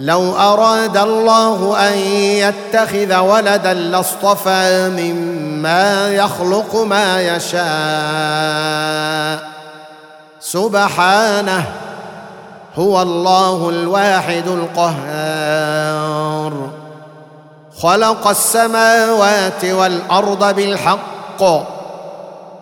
لو أراد الله أن يتخذ ولدا لاصطفى مما يخلق ما يشاء. سبحانه هو الله الواحد القهار. خلق السماوات والأرض بالحق.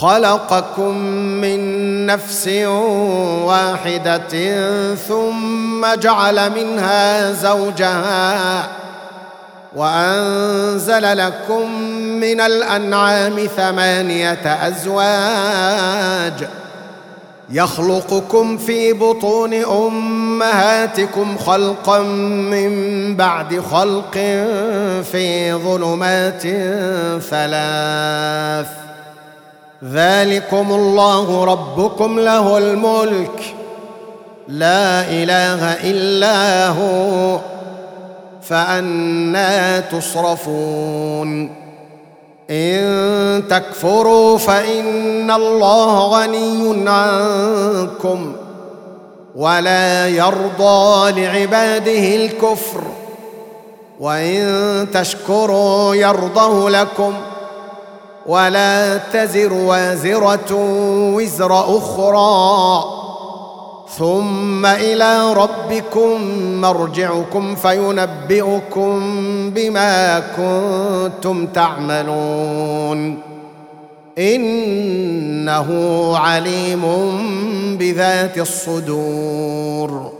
خلقكم من نفس واحدة ثم جعل منها زوجها وأنزل لكم من الأنعام ثمانية أزواج يخلقكم في بطون أمهاتكم خلقا من بعد خلق في ظلمات ثلاث ذلكم الله ربكم له الملك. لا اله الا هو فانا تصرفون. ان تكفروا فان الله غني عنكم. ولا يرضى لعباده الكفر. وان تشكروا يرضه لكم. ولا تزر وازرة وزر أخرى. ثم إلى ربكم مرجعكم فينبئكم بما كنتم تعملون. إنه عليم بذات الصدور.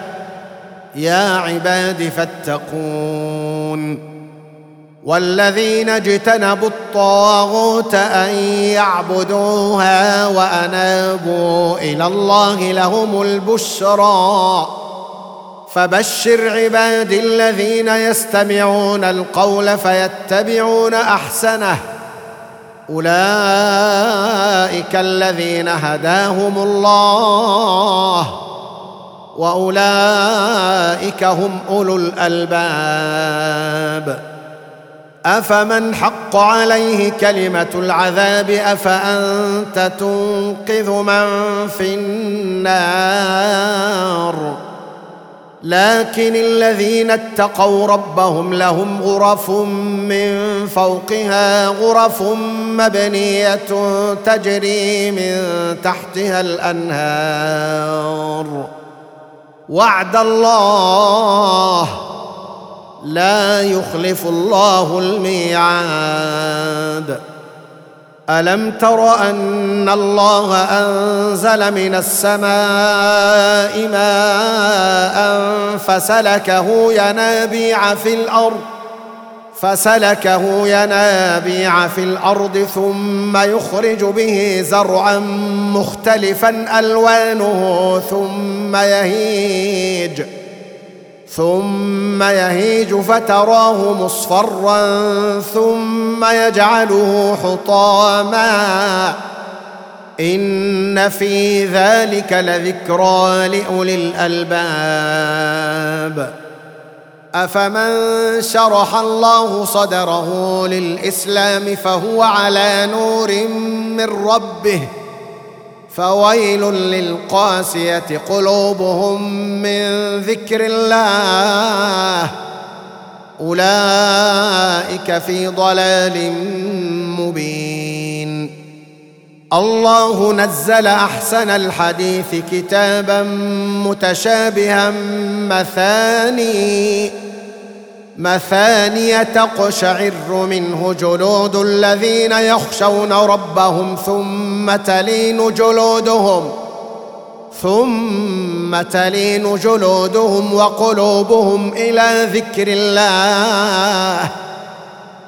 يا عباد فاتقون والذين اجتنبوا الطاغوت أن يعبدوها وأنابوا إلى الله لهم البشرى. فبشر عبادي الذين يستمعون القول فيتبعون أحسنه. أولئك الذين هداهم الله. وأولئك هم أولو الألباب. أفمن حق عليه كلمة العذاب أفأنت تنقذ من في النار؟ لكن الذين اتقوا ربهم لهم غرف من فوقها غرف مبنية تجري من تحتها الأنهار. وعد الله لا يخلف الله الميعاد. ألم تر أن الله أنزل من السماء ماء فسلكه ينابيع في الأرض فسلكه ينابيع في الأرض ثم يخرج به زرعا مختلفا ألوانه ثم يهيج ثم يهيج فتراه مصفرا ثم يجعله حطاما إن في ذلك لذكرى لأولي الألباب أفمن شرح الله صدره للإسلام فهو على نور من ربه فويل للقاسية قلوبهم من ذكر الله أولئك في ضلال مبين الله نزل أحسن الحديث كتابا متشابها مثاني مثانية تقشعر منه جلود الذين يخشون ربهم ثم تلين جلودهم ثم تلين جلودهم وقلوبهم إلى ذكر الله.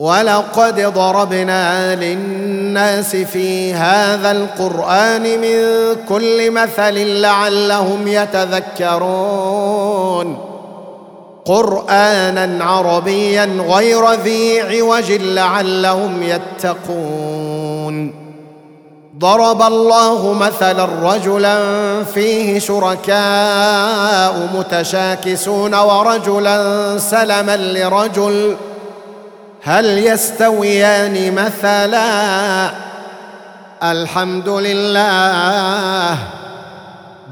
ولقد ضربنا للناس في هذا القرآن من كل مثل لعلهم يتذكرون. قرآنا عربيا غير ذي عوج لعلهم يتقون. ضرب الله مثلا رجلا فيه شركاء متشاكسون ورجلا سلما لرجل هل يستويان مثلا؟ الحمد لله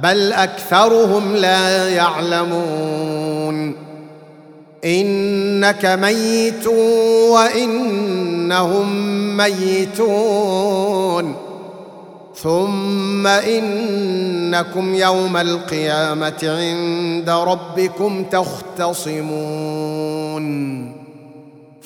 بل أكثرهم لا يعلمون. إنك ميت وإنهم ميتون. ثم إنكم يوم القيامة عند ربكم تختصمون.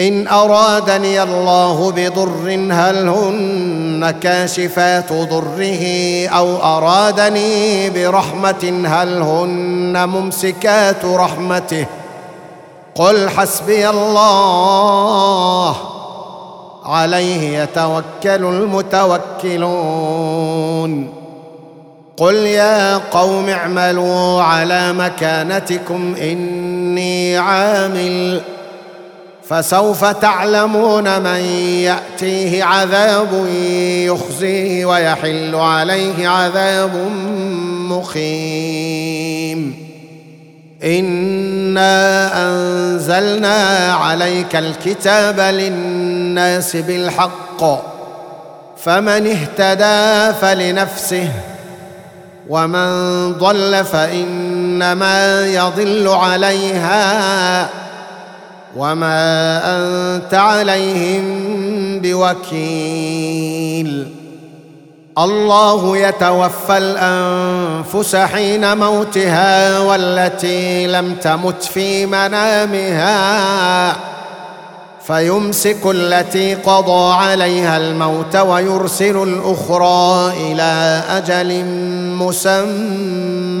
إن أرادني الله بضر هل هن كاشفات ضره؟ أو أرادني برحمة هل هن ممسكات رحمته؟ قل حسبي الله. عليه يتوكل المتوكلون. قل يا قوم اعملوا على مكانتكم إني عامل فسوف تعلمون من يأتيه عذاب يخزيه ويحل عليه عذاب مخيم إنا أنزلنا عليك الكتاب للناس بالحق. فمن اهتدى فلنفسه ومن ضل فإنما يضل عليها. وما انت عليهم بوكيل. الله يتوفى الانفس حين موتها والتي لم تمت في منامها فيمسك التي قضى عليها الموت ويرسل الاخرى إلى أجل مسمى.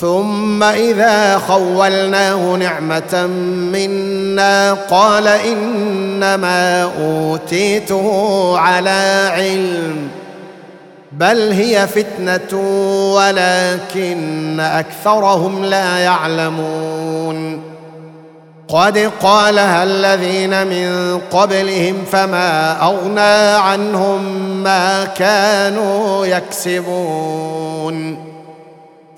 ثم إذا خولناه نعمة منا قال إنما أوتيته على علم بل هي فتنة ولكن أكثرهم لا يعلمون قد قالها الذين من قبلهم فما أغنى عنهم ما كانوا يكسبون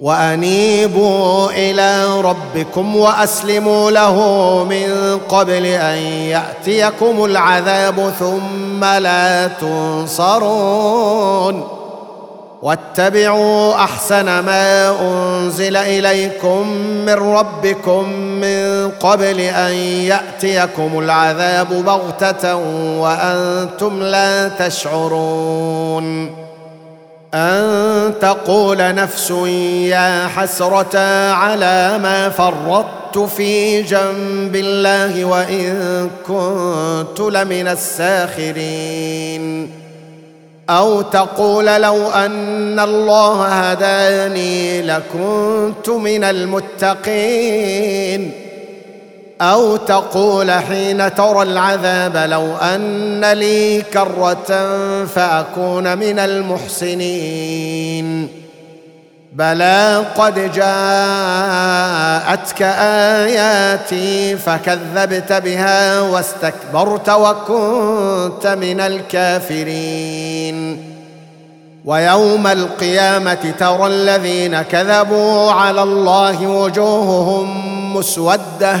وأنيبوا إلى ربكم وأسلموا له من قبل أن يأتيكم العذاب ثم لا تنصرون. واتبعوا أحسن ما أنزل إليكم من ربكم من قبل أن يأتيكم العذاب بغتة وأنتم لا تشعرون. أن تقول نفس يا حسرة على ما فرطت في جنب الله وإن كنت لمن الساخرين. أو تقول لو أن الله هداني لكنت من المتقين. أو تقول حين ترى العذاب لو أن لي كرة فأكون من المحسنين. بلى قد جاءتك آياتي فكذبت بها واستكبرت وكنت من الكافرين. ويوم القيامة ترى الذين كذبوا على الله وجوههم مسودة.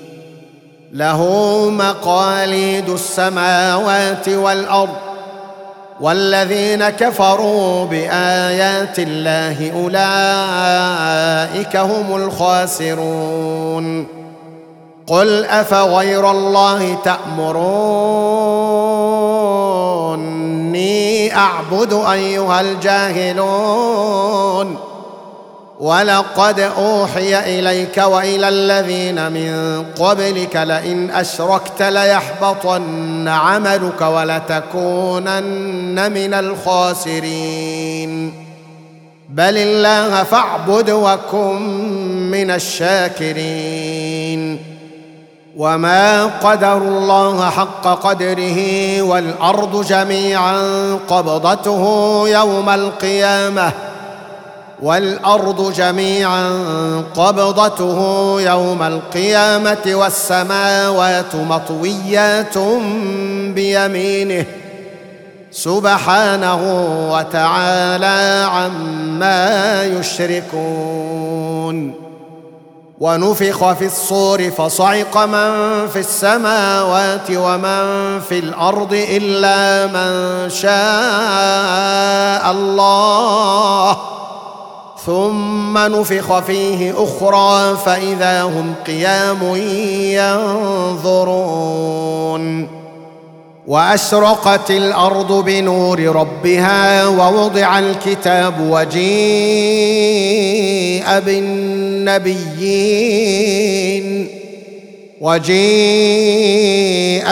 له مقاليد السماوات والأرض والذين كفروا بآيات الله أولئك هم الخاسرون. قل أفغير الله تأمروني أعبد أيها الجاهلون؟ ولقد أوحي إليك وإلى الذين من قبلك لئن أشركت ليحبطن عملك ولتكونن من الخاسرين. بل الله فاعبد وكن من الشاكرين. وما قدر الله حق قدره والأرض جميعا قبضته يوم القيامة. والأرض جميعا قبضته يوم القيامة والسماوات مطويات بيمينه سبحانه وتعالى عما يشركون. ونفخ في الصور فصعق من في السماوات ومن في الأرض إلا من شاء الله. ثم نفخ فيه أخرى فإذا هم قيام ينظرون. وأشرقت الأرض بنور ربها ووضع الكتاب وجيء بالنبيين. وجيء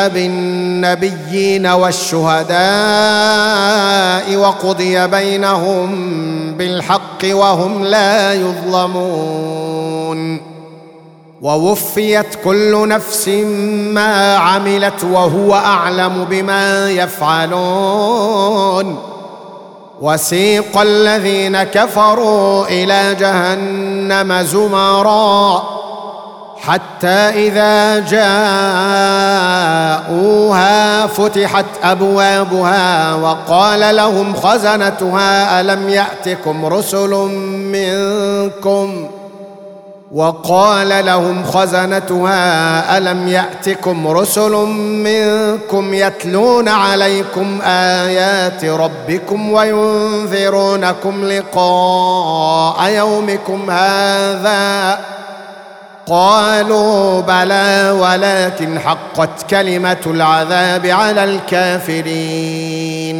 بالنبيين والشهداء وقضي بينهم بالحق وهم لا يظلمون. ووفيت كل نفس ما عملت وهو أعلم بما يفعلون. وسيق الذين كفروا إلى جهنم زمرا. حتى إذا جاءوها فتحت أبوابها وقال لهم خزنتها ألم يأتكم رسل منكم؟ وقال لهم خزنتها ألم يأتكم رسل منكم يتلون عليكم آيات ربكم وينذرونكم لقاء يومكم هذا؟ قالوا بلى ولكن حقت كلمة العذاب على الكافرين.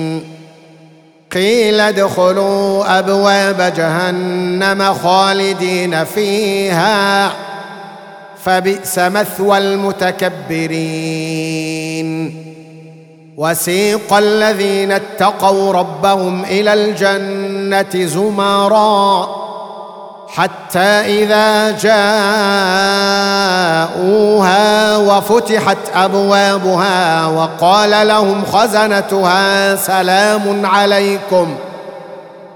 قيل ادخلوا أبواب جهنم خالدين فيها فبئس مثوى المتكبرين. وسيق الذين اتقوا ربهم إلى الجنة زمرًا. حتى إذا جاءوها وفتحت أبوابها وقال لهم خزنتها سلام عليكم.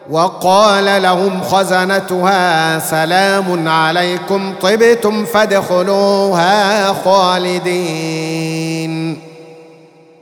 وقال لهم خزنتها سلام عليكم. طبتم فادخلوها خالدين.